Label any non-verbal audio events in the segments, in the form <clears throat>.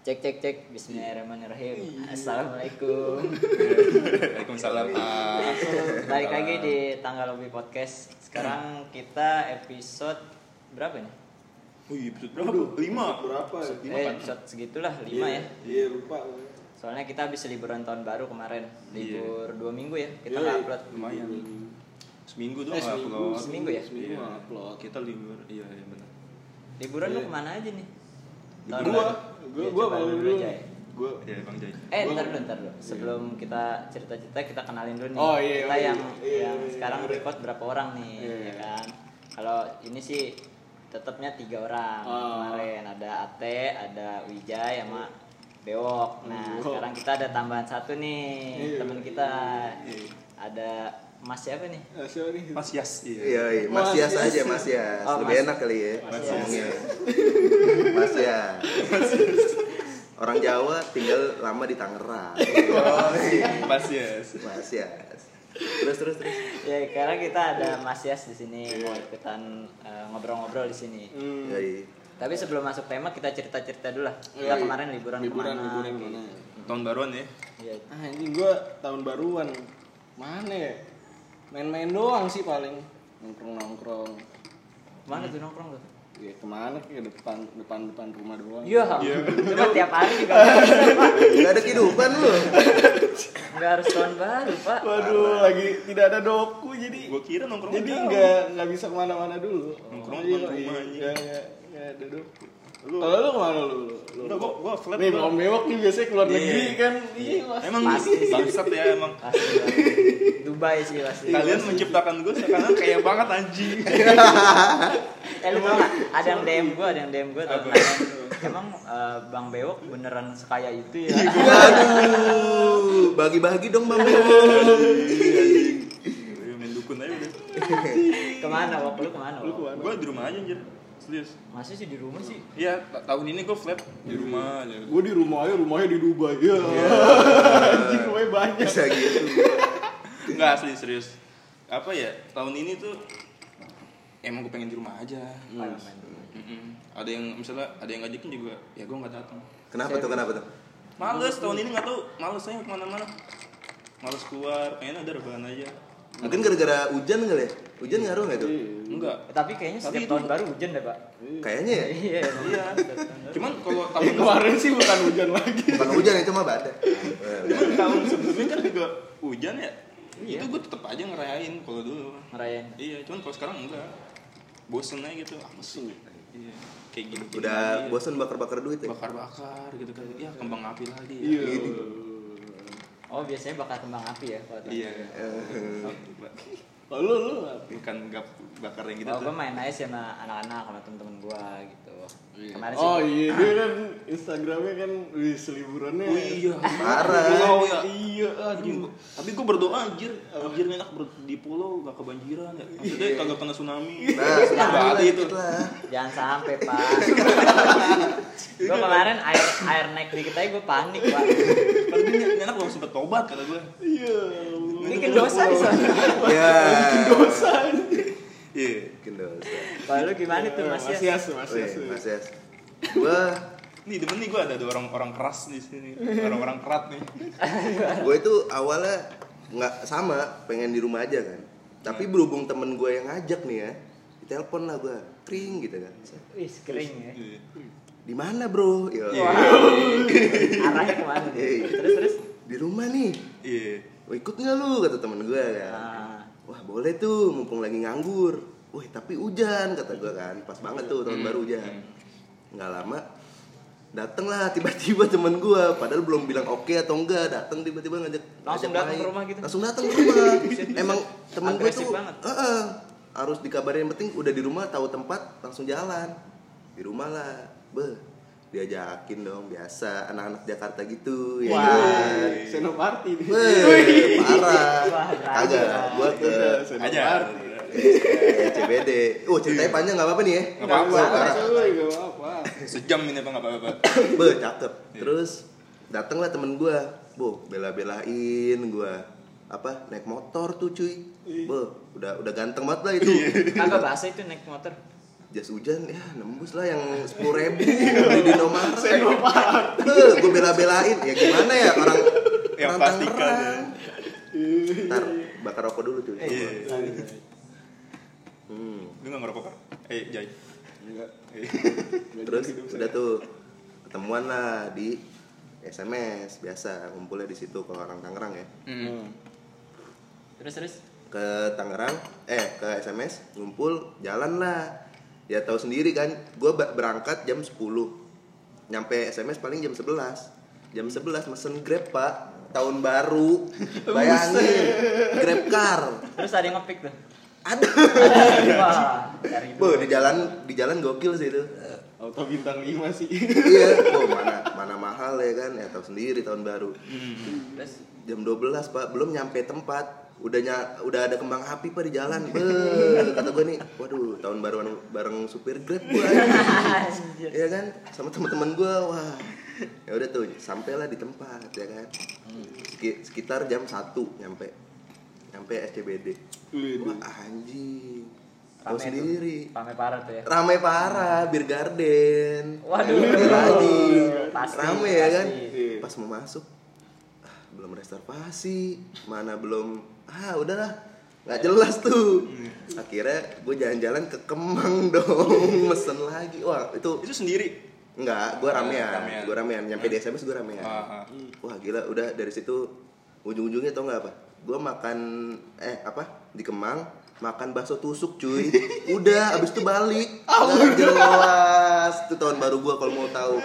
Cek cek cek Bismillahirrahmanirrahim Assalamualaikum Waalaikumsalam Pak. Balik lagi di Tanggal Lobby Podcast Sekarang kita episode Berapa nih? Wih, episode berapa? Lima. Berapa ya? Lima Eh kan? episode segitulah 5 ya Iya lupa. Soalnya kita habis liburan tahun baru kemarin Libur dua minggu ya Kita Iya. nggak upload Lumayan. Seminggu tuh Eh, seminggu, upload. Seminggu ya? Seminggu Iya. upload. Kita libur. Iya, iya benar. Liburan lu Iya. ke mana aja nih? Tahun Gua, gua, gua coba mau dulu dulu. aja ya. Gua Iya, Bang Jai. Eh, Gua- ntar dulu, ntar dulu. Sebelum kita cerita-cerita, kita kenalin dulu nih. Oh, iya, kita iya, yang iya, yang iya, sekarang iya. record berapa orang nih, Iya. ya kan? Kalau ini sih tetapnya tiga orang Oh. kemarin. Ada Ate, ada Wijay, sama Bewok. Nah, sekarang kita ada tambahan satu nih, Iya. teman kita. Iya. Ada Mas siapa nih? ah, siapa nih? Mas Yas. Iya, iya. Mas Mas Yas Yas. aja, Mas Yas. Oh, Lebih Mas- enak kali ya Mas ngomongnya. Mas Yas. Orang Jawa tinggal lama di Tangerang. Oh, Mas Yas. Mas Yas. Terus terus terus. Ya, sekarang kita ada Mas Yas di sini mau ikutan eh, ngobrol-ngobrol di sini. Hmm. Iya, iya. Tapi sebelum masuk tema kita cerita-cerita dulu lah. Kita Iya, iya. kemarin liburan, liburan, ke mana? liburan gitu. ke mana? Tahun baruan ya. Iya. Ah, ini gua tahun baruan. Mana ya? Main-main doang sih paling. Nongkrong-nongkrong. Mana tuh nongkrong tuh? Ya ke mana ke depan depan depan rumah doang. Iya. Cuma tiap hari juga bisa, Pak. Gak ada kehidupan lu. Nggak harus tahun baru, Pak. Waduh, lagi tidak ada doku jadi Gua kira nongkrong jadi nggak nggak bisa ke mana-mana dulu. Nongkrong Iya, depan rumah iya, aja. iya, iya, ada doku. Lu- Kalau lu ke mana lu? lu? Enggak, gua gua flat. Nih. Om Bewok nih biasanya keluar Iya. negeri kan. Iya, Mas. Emang Pasti sih. bangsat ya emang. Pasti. <laughs> Dubai sih pasti. Kalian menciptakan gue sekarang kayak banget anjing. <laughs> Eh lu? Ada yang DM gue, ada yang DM gue tuh Emang eh, Bang Bewok beneran sekaya itu ya? Aduh, bagi-bagi dong Bang. Iya, main dukun aja udah. ke mana Wok? Lu ke mana Lu Wok? ke mana? Gua di rumah aja anjir. Serius. Masih sih di rumah sih. Iya, ta- tahun ini gue flat di rumah aja. Gue di rumah aja, rumahnya di Dubai. Ya. Anjing rumahnya banyak. Bisa gitu. Enggak asli serius. Apa ya? Tahun ini tuh emang gue pengen di rumah aja. Dulu. Mm-mm. Ada yang misalnya ada yang ngajakin juga, ya gue nggak datang. Kenapa tuh? Kenapa tuh? Males tahun ini nggak tahu, males saya ke mana-mana. Males keluar, pengen ada rebahan aja. Mungkin gara-gara hujan kali ya? Hujan ngaruh nggak tuh? Enggak. Eh, Tapi kayaknya Tapi setiap itu- tahun baru hujan deh, Pak. Kayaknya ya. Iya, Iya. Cuman kalau tahun <laughs> kemarin sih bukan hujan lagi. Bukan hujan itu mah badai. cuman tahun sebelumnya kan juga hujan ya. Iya. Itu gue tetap aja ngerayain kalau dulu. ngerayain. Iya, cuman kalau sekarang enggak. Bosen aja gitu. Apa sih? Iya. Kayak gini. Udah bosan bakar-bakar duit ya? bakar-bakar gitu kan. Ya kembang api lagi. ya. Iya. Oh, biasanya bakar kembang api ya kalau Iya. Kalau lu lu apa? Bukan gak bakar yang gitu Oh, gue main aja sama anak-anak sama temen-temen gue gitu. Kemarin sih Oh iya, dia kan Instagramnya kan wih seliburannya. Oh iya. Parah. Pulau ya. Iya, aduh. Tapi gue berdoa anjir, anjir enak ber- di pulau gak kebanjiran ya. Maksudnya kagak kena tsunami. Nah, Bali itu. lah. Jangan sampai pak. gue <laughs> kemarin air air naik dikit aja gue panik pak. Ini enak belum sempet tobat kata gue. Iya. Bikin dosa di sana. <laughs> Ya. Dosa. Iya. Bikin dosa. Kalau lu gimana tuh mas ya? Yas, Mas Yas. Mas Yas. Gua Nih demen nih gue ada ada orang-orang keras di sini. Orang-orang kerat nih. <laughs> gue itu awalnya nggak sama pengen di rumah aja kan tapi berhubung temen gue yang ngajak nih ya ditelepon lah gue kering gitu kan Wih kering ya. Iya. di mana bro Yo. Iya. <laughs> Arahnya ke mana nih? Iya. Terus terus. di rumah nih Iya. Wah, ikut nggak lu kata temen gue kan Ah. wah boleh tuh mumpung lagi nganggur wah tapi hujan kata gue kan pas banget tuh tahun baru hujan nggak lama dateng lah tiba-tiba temen gue padahal belum bilang oke atau enggak dateng tiba-tiba ngajak Langsung ngajak datang main. ke rumah gitu? langsung datang ke rumah <laughs> emang temen gue tuh banget. "Heeh, harus dikabarin yang penting udah di rumah tahu tempat langsung jalan di rumah lah beh diajakin dong biasa anak-anak Jakarta gitu ya Wah. kan? Senoparty nih. Weh, parah kagak gua ke Aja. ke CBD oh ceritanya panjang nggak apa-apa nih ya Nggak apa-apa. Sejam ini apa nggak apa-apa. Be, cakep. Terus dateng lah temen gue, bu, bela-belain gue apa naik motor tuh cuy, be, udah udah ganteng banget lah itu. Kagak bahasa itu naik motor. Jas hujan ya nembus lah yang sepuluh ribu <laughs> beli di nomor gue bela-belain ya gimana ya orang Yang orang plastikan Tangerang. ntar bakar rokok dulu cuy Iya. Hmm. Lu nggak ngerokok kan? Eh, Jai. Enggak. Eh. <laughs> terus udah tuh ketemuan lah di SMS biasa ngumpulnya di situ kalau orang Tangerang ya Hmm. Terus terus. ke Tangerang eh ke SMS ngumpul jalan lah ya tahu sendiri kan gue berangkat jam 10 nyampe SMS paling jam 11 jam 11 mesen grab pak. Tahun baru. <laughs> Bayangin grab car. Terus ada yang ngepick tuh. ada. <laughs> Bo, di jalan di jalan gokil sih itu. Auto bintang 5 sih. iya. <laughs> Oh mana mana mahal ya kan? Ya tahu sendiri tahun baru. Terus? Jam 12 pak. Belum nyampe tempat udah nya, udah ada kembang api pak di jalan. Be, kata gue nih waduh tahun baru bareng supir grab gue ya kan? Sama teman-teman gue wah. Ya udah tuh sampailah di tempat ya kan? Seki- sekitar jam 1 nyampe. Nyampe SCBD wah anjing. Rame tuh. sendiri. Rame parah tuh ya. ramai parah bir garden. Waduh. Lagi Pasti, rame ya kan? pasti. pas mau masuk ah, belum reservasi. Mana belum ah udahlah nggak jelas tuh akhirnya gue jalan-jalan ke Kemang <laughs> dong mesen lagi wah itu Itu sendiri. Enggak, gue ramean, Ramean. gue ramean, nyampe di SMS gue ramean. Ah, ah. Wah gila, udah dari situ ujung-ujungnya tau nggak apa? Gue makan eh apa di Kemang makan bakso tusuk cuy. <laughs> Udah, abis itu balik. Nggak jelas. Itu tahun baru gue kalau mau tahu.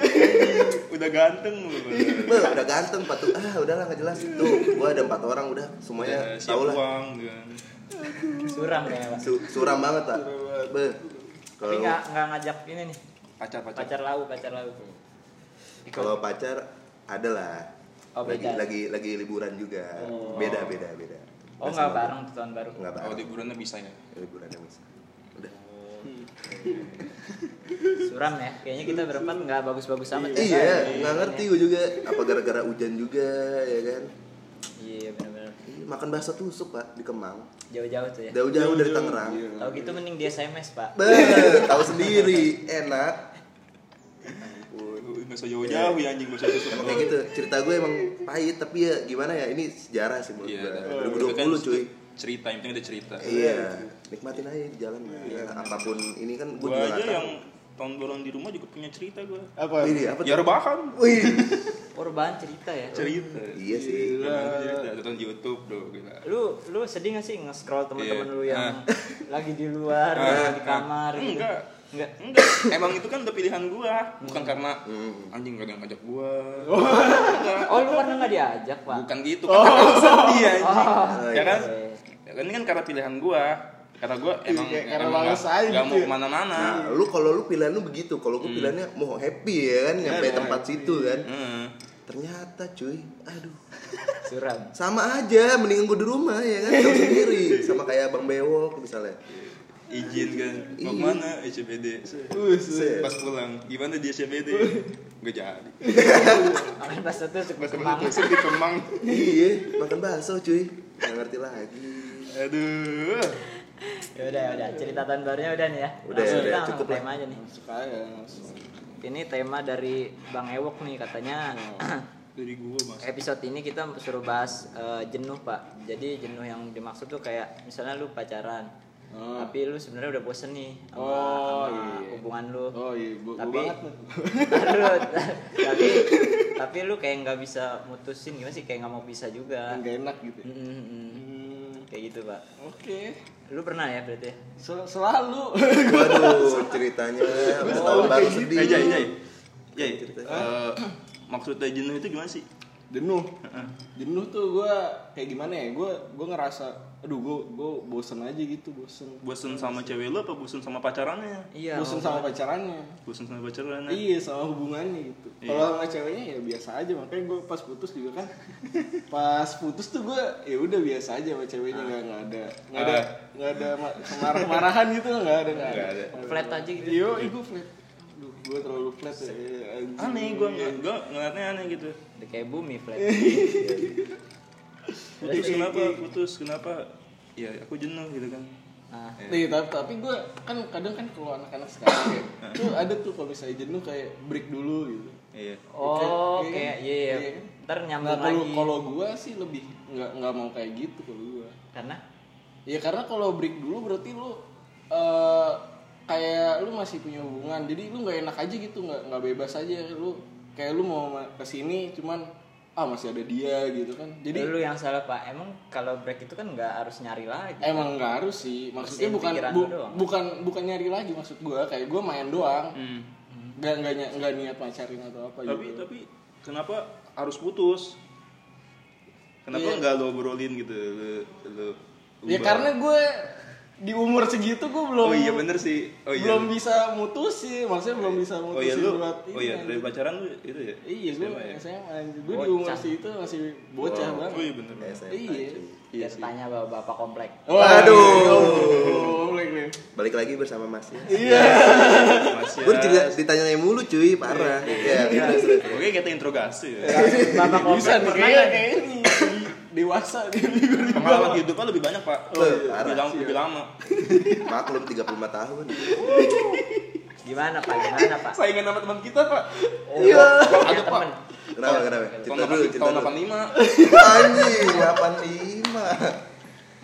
<laughs> Udah ganteng lu. Beh, udah ganteng patuh. Ah udahlah nggak jelas itu. Gue ada empat orang udah semuanya tau lah. uang. Suram kayaknya Pak. Su- suram banget pak. Tapi kalau nggak nggak ngajak ini nih. Pacar-pacar. Pacar lau, pacar lau. Kalau pacar ada lah. Oh, lagi, lagi lagi liburan juga. Beda beda beda. Oh Nggak sama. bareng tuh tahun baru. Nggak Oh, bareng. liburannya bisa ya. liburannya bisa udah <laughs> Suram ya. Kayaknya kita berempat nggak bagus-bagus amat. ya. iya Kan? nggak ngerti gue juga apa gara-gara hujan juga ya kan Iya benar-benar. Iya, makan bakso tusuk pak di Kemang Jauh-jauh tuh ya. jauh-jauh dari Tangerang Tahu gitu mending di SMS pak. Beh, tahu sendiri enak Nggak usah jauh-jauh ya anjing, nggak usah kayak gitu cerita gue emang pahit tapi ya gimana ya ini sejarah sih menurut Iya, gue tapi kan 2020 cuy Cerita, yang penting ada cerita. iya nikmatin aja di jalan ya, apa pun ini kan gue Gua juga aja yang tahu tahun baruan di rumah juga punya cerita gua. Apa? Wih, apa? Ya rebahan. Wih, bahan cerita ya. Cerita. iya sih Gila. cerita, tonton di YouTube bro, gila. Lu lu sedih gak sih nge-scroll teman-teman Iya. lu yang Ah. lagi di luar, Ah, di ah. kamar gitu? Enggak. Enggak. Enggak, emang itu kan udah pilihan gua, bukan karena Hmm. anjing gak ada yang ngajak gua. <laughs> Oh lu karena nggak diajak pak? Bukan gitu, kan aku sedih anjing. Oh, Ya kan? iya. Ya kan ini kan karena pilihan gua. Karena gua emang kayak karena emang nggak aja nggak gitu mau ya. ke mana-mana. Nah, lu kalau lu pilihan lu begitu, kalau gue pilihannya mau happy ya kan, nyampe Iya, tempat situ kan. Heeh. Ternyata cuy, aduh, <laughs> Suram. sama aja, mendingan gue di rumah ya kan, sendiri, sama kayak Bang Bewok misalnya. Izin kan, mau Iya. ke mana SCBD? Set. Pas pulang, gimana di SCBD? Gak jadi. Makan pas itu suka kemang. tusuk di Kemang. iya, makan bakso cuy, nggak ngerti lagi. Aduh. Ya udah ya udah cerita tahun barunya udah nih ya. Udah, Langsung udah, kita cukup tema aja nih. Langsung. Ini tema dari Bang Ewok nih katanya. Dari gua mas. episode ini kita suruh bahas eh, jenuh pak. Jadi jenuh yang dimaksud tuh kayak misalnya lu pacaran, Oh. tapi lu sebenarnya udah bosen nih sama, Oh, sama iya. hubungan lu. Oh iya, gua, gua Tapi- banget. Taruh, <laughs> tapi tapi lu kayak nggak bisa mutusin gimana sih kayak nggak mau bisa juga. Enggak enak gitu. ya. Mm, mm, mm. Hmm, Kayak gitu pak. Oke. Lu pernah ya berarti? ya? Sel- selalu. Waduh, <laughs> ceritanya habis tahun baru sedih. Eh, Jai, Jai. Jai, Ceritanya. eh, maksudnya jenuh itu gimana sih? Jenuh. Jenuh tuh gua kayak gimana ya? Gua gua ngerasa aduh gua gua bosen aja gitu, bosen. Bosen sama cewek lu apa bosen sama pacarannya? Iya. bosen sama pacarannya. Bosen sama pacarannya? Iya sama hubungannya gitu. Iya. Kalau sama ceweknya ya biasa aja makanya gue pas putus juga kan <laughs> pas putus tuh gue ya udah biasa aja sama ceweknya nggak nggak ada nggak ada Ah. nggak ada ma- marah marahan gitu nggak ada nggak Nggak ada. ada. Flat aja gitu. Yo, gue flat. Duh, gue terlalu flat ya. Aneh, gua, gua ngeliatnya aneh gitu. Udah kayak bumi flat. <laughs> Putus kenapa? Putus kenapa? Ya aku jenuh gitu kan. Ah. Nih, tapi, tapi gue kan kadang kan kalau anak-anak sekarang ya, tuh ada tuh kalau misalnya jenuh kayak break dulu gitu. Iya. Oh, Kayak- kayak iya iya. iya. Ntar nyambung Nah kalau lagi. kalau gue sih lebih nggak nggak mau kayak gitu kalau gue. Karena Ya karena kalau break dulu berarti lu eh kayak lu masih punya hubungan, jadi lu nggak enak aja gitu, nggak nggak bebas aja lu kayak lu mau ma- ke sini cuman ah masih ada dia gitu kan. Jadi dulu yang salah pak. Emang kalau break itu kan nggak harus nyari lagi. emang nggak harus sih, maksudnya bukan bu- lu doang. bukan bukan nyari lagi maksud gue kayak gue main doang, Hmm. nggak nggak niat pacarin atau apa Tapi gitu. tapi kenapa harus putus? Kenapa Iya. nggak lo obrolin gitu? Lo, lo Ya ubah? karena gue di umur segitu gue belum Oh iya bener sih. Oh iya. belum bisa mutusin, maksudnya belum bisa Oh mutusin iya lu. buat Oh iya dari pacaran lu itu ya? Iya, gue SMA ya? SMA, gue di umur segitu masih bocah Oh banget. iya bener. SMA, Iya. Iya tanya bapak, bapak komplek. Wah, Aduh. oh, boleh nih. Balik lagi bersama Mas ya. Iya. Masih. Gue juga ditanya mulu cuy, parah. Iya, terus, terus. Oke kita interogasi ya. Bapak komplek Bisa nih pernah kayak nggak? kayak ini dewasa nih. Pengalaman hidupnya lebih banyak pak. Oh, iya. lebih lama. Lebih lama. <laughs> Maklum 35 tahun. Gimana pak? Gimana pak? Saingan sama teman kita pak. Oh, iya. Ada pak. temen. Kenapa, kenapa? Tahun Cerita dulu, cerita tahun dulu. 85 Anjing,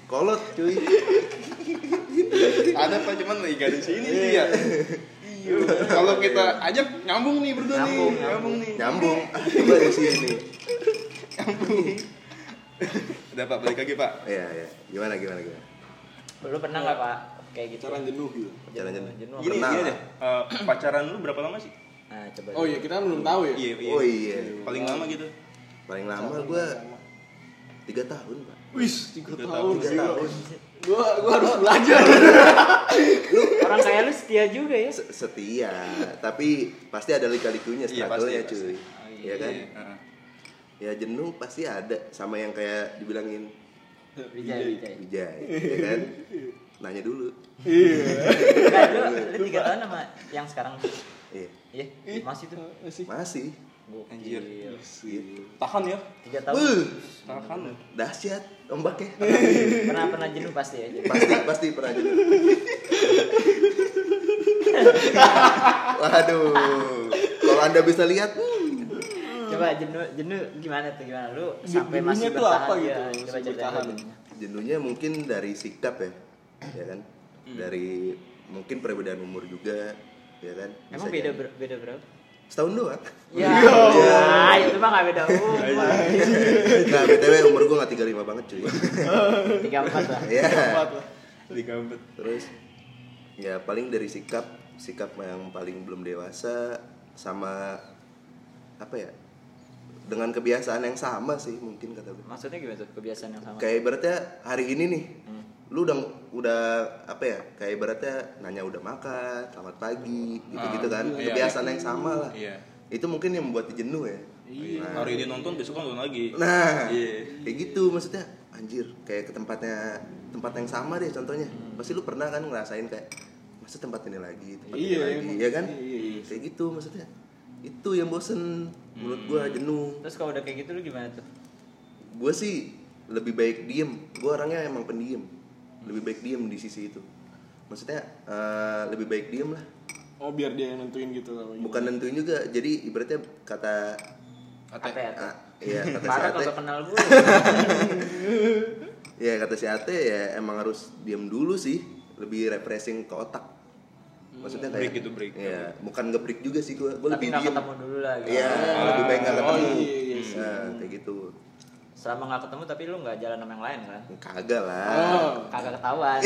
85. Kolot cuy. ada pak cuman lagi gak di sini sih ya. Iya. Kalau kita ajak nyambung nih berdua nih, Nyambung, nyambung nih. Nyambung. Coba di sini. <laughs> Udah pak balik lagi pak. Iya, iya. Gimana, gimana, gimana? Lu pernah nggak pak? Kayak gitu. Pacaran jenuh gitu. Pacaran jenuh. Jenuh. Gini Pernah. gini deh. eh, pacaran lu berapa lama sih? Nah coba. Oh iya, kita belum tahu ya. Iya Oh iya. Paling lama gitu. Paling lama gua 3 tahun, Pak. Wis, tiga Tiga tahun. Tiga tahun. Gua gua harus belajar. <laughs> Orang kayak lu setia juga ya. Se- Setia, tapi pasti ada lika-likunya Iya, struggle-nya, pasti, cuy. pasti. Iya kan? Iya, heeh. Ya jenuh pasti ada sama yang kayak dibilangin Wijay, Wijay. Wijay, ya kan? Nanya dulu. Nah, lu, lu tiga tahun sama yang sekarang. Iya, Iya, masih tuh. Masih. masih. Anjir. Gitu. Tahan ya. Tiga tahun. Tahan ya. dahsyat ombaknya. Pernah pernah jenuh pasti ya. pasti pasti pernah jenuh. <laughs> Waduh, kalau anda bisa lihat, hmm, Coba jenuh jenuh gimana tuh gimana lu sampai masih jenuhnya tuh bertahan apa ya, gitu, Coba masih bertahan. jenuhnya. jenuhnya mungkin dari sikap ya, ya kan? Dari mungkin perbedaan umur juga, ya kan? Bisa Emang beda ber- beda berapa? Setahun doang. Ya, ya, itu mah nggak beda umur. <laughs> Nah, btw umur gue nggak 35 banget cuy. Tiga empat lah. Iya. Empat lah. Di kampet. Terus ya paling dari sikap, sikap yang paling belum dewasa sama apa ya? Dengan kebiasaan yang sama sih mungkin kata gue. Maksudnya gimana tuh kebiasaan yang sama? Kayak ibaratnya hari ini nih, Hmm. lu udah udah apa ya? Kayak ibaratnya nanya udah makan, selamat pagi, gitu-gitu kan. iya. Kebiasaan yang sama lah. Iya. Itu mungkin yang membuat jenuh ya. Iya. Nah. Hari ini nonton besok kan nonton lagi. Nah, Iya. kayak gitu maksudnya anjir kayak ke tempatnya tempat yang sama deh contohnya pasti lu pernah kan ngerasain kayak masa tempat ini lagi tempat Iya, ini lagi emang. ya kan Iya, iya. kayak gitu maksudnya itu yang bosen. Menurut gua jenuh. Terus kalau udah kayak gitu lu gimana tuh? gua sih lebih baik diem. Gua orangnya emang pendiam lebih baik diem di sisi itu. Maksudnya eh, lebih baik diem lah. Oh biar dia yang nentuin gitu kalau bukan nentuin juga. Jadi ibaratnya kata Ate, ate. ah, iya kata si Ate kagak kenal gue. <laughs> ya kata si Ate ya emang harus diem dulu sih. Lebih refreshing ke otak maksudnya kayak Break gitu, break. ya bukan ngebreak juga sih gua gua Tapi lebih nggak diem ketemu dulu lah. Gitu. iya lebih baik nggak Oh, ketemu iya, iya, iya. nah kayak gitu Selama nggak ketemu tapi lu nggak jalan sama yang lain kan? kagak lah Oh. Kagak ketahuan. <laughs>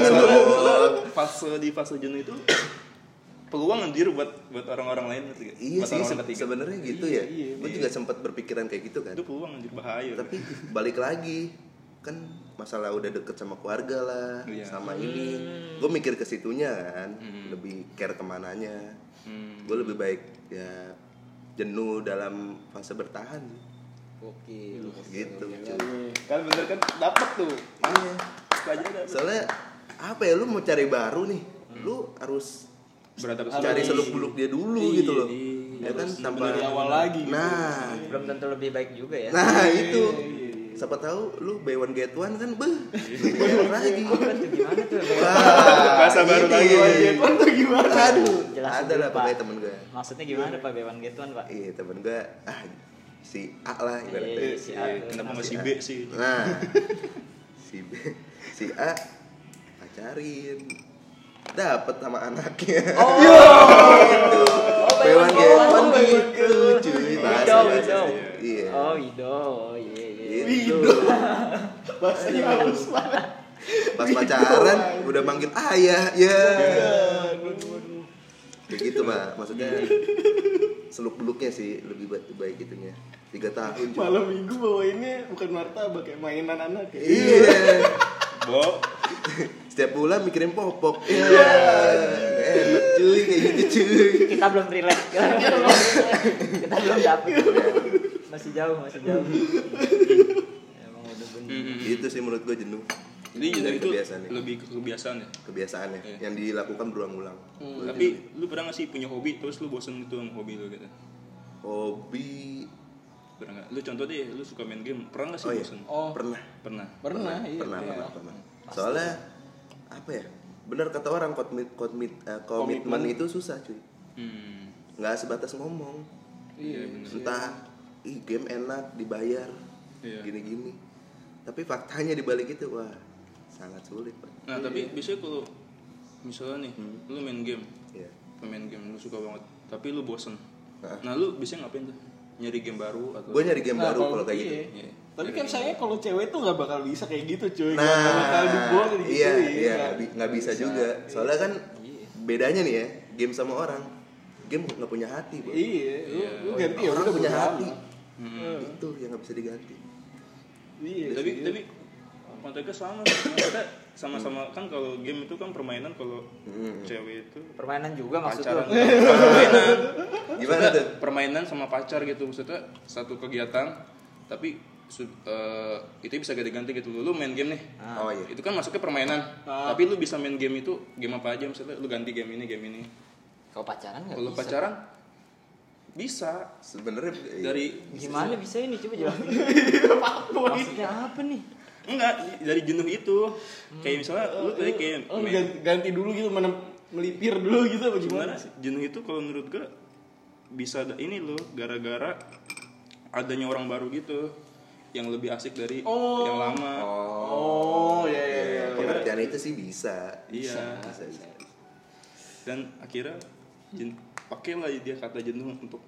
Soalnya, soalnya fase di fase jenuh itu peluang anjir buat buat orang-orang lain ngerti gak? iya buat sih orang-orang se- sebenarnya gitu Iya, ya iya, gua juga sempat berpikiran kayak gitu kan Itu peluang anjir bahaya. tapi balik lagi kan masalah udah deket sama keluarga lah Iya. sama ini gue mikir ke situnya kan lebih care ke mananya Hmm. gue lebih baik ya jenuh dalam fase bertahan Gokil. gitu Iya. Kan bener kan dapat tuh. Iya. Soalnya apa ya lu mau cari baru nih lu harus Beradaptasi. cari seluk beluk dia dulu Iya, gitu loh iya. ya kan tanpa dari awal lagi gitu. nah Belum tentu lebih baik juga ya. nah itu siapa tahu lu buy one get one kan beh enak lagi Apa tuh gimana tuh? Wah, Bahasa baru ini. lagi. Kan tuh gimana? aduh Jelasin ada lah Pak. pokoknya temen gue Maksudnya gimana Pak Bewan Getuan Pak? iya temen gue ah si A lah ibaratnya Iya, si A. Iya, kenapa nggak si B sih Nah, si B, si A pacarin, dapat sama anaknya. Oh, <laughs> gitu. Bewan Bewan Gewan Gewan. gitu, cuy. Bahasa. Iya. Oh, Wido. Oh, iya, iya. Gitu. <laughs> Bahasanya halus banget. Pas pacaran udah manggil ayah, ya. Kayak gitu, Pak. Maksudnya seluk beluknya sih lebih baik, baik itunya. Tiga tahun cuy. Malam minggu bawainnya bukan martabak kayak mainan anak ya. Iya. <laughs> Bo Setiap bulan mikirin popok. Iya. Enak cuy kayak gitu cuy. Kita belum relate. <laughs> Kita belum dapet. Masih jauh, masih jauh. <laughs> Emang udah bener. Itu sih menurut gue jenuh. jadi jenuh itu kebiasaan ya. lebih ke kebiasaan ya kebiasaannya Iya. yang dilakukan berulang-ulang. tapi lu pernah gak sih punya hobi terus lu bosen itu sama hobi lu gitu Hobi pernah gak? lu contoh deh lu suka main game pernah gak sih Oh iya. bosen Oh, pernah. pernah pernah, iya. pernah, iya. pernah, pernah. Soalnya apa ya? Benar kata orang komit komit eh, komitmen Komitmen. itu susah cuy. hmm Nggak sebatas ngomong. Iya, Entah ih game enak dibayar Iya. gini-gini. Tapi faktanya di balik itu wah sangat sulit, Pak. nah tapi biasanya kalau misalnya nih lu main game Iya. pemain game lu suka banget tapi lu bosen Hah? nah lu biasanya ngapain tuh nyari game baru atau Gue nyari game Nah, baru kalau kayak gitu. iya. Iya. Tapi kan saya kalau cewek tuh nggak bakal bisa kayak gitu cuy. Nah, Nggak bakal dibol gitu. iya, iya, nggak bi- nggak bisa, juga. Soalnya kan Iya. bedanya nih ya, game sama orang. Game nggak punya hati, Bro. Iya, lu, lu ganti ya Orang udah punya hati. Amat. Itu yang nggak bisa diganti. Iya. tapi tapi konteksnya sama maksudnya sama-sama kan kalau game itu kan permainan kalau Hmm. cewek itu Permainan juga maksud pacaran lu. permainan <laughs> Gimana Maksudnya tuh? permainan sama pacar gitu maksudnya satu kegiatan tapi eh, itu bisa ganti-ganti gitu lu main game nih Oh iya. itu kan masuknya permainan Ah. tapi lu bisa main game itu game apa aja misalnya lu ganti game ini game ini Kalau pacaran nggak kalau pacaran bisa Sebenarnya iya. dari Gimana bisa ini coba jelasin. <laughs> Maksudnya apa nih? enggak dari jenuh itu kayak misalnya lu tadi kayak Oh, main- ganti, ganti dulu gitu, mana melipir dulu gitu apa gimana? sebenarnya jenuh itu kalau menurut gue bisa ada ini loh gara-gara adanya orang baru gitu yang lebih asik dari Oh. yang lama Oh, iya iya iya. pengertian itu sih bisa. Iya. Bisa, bisa. dan akhirnya pakailah dia kata jenuh untuk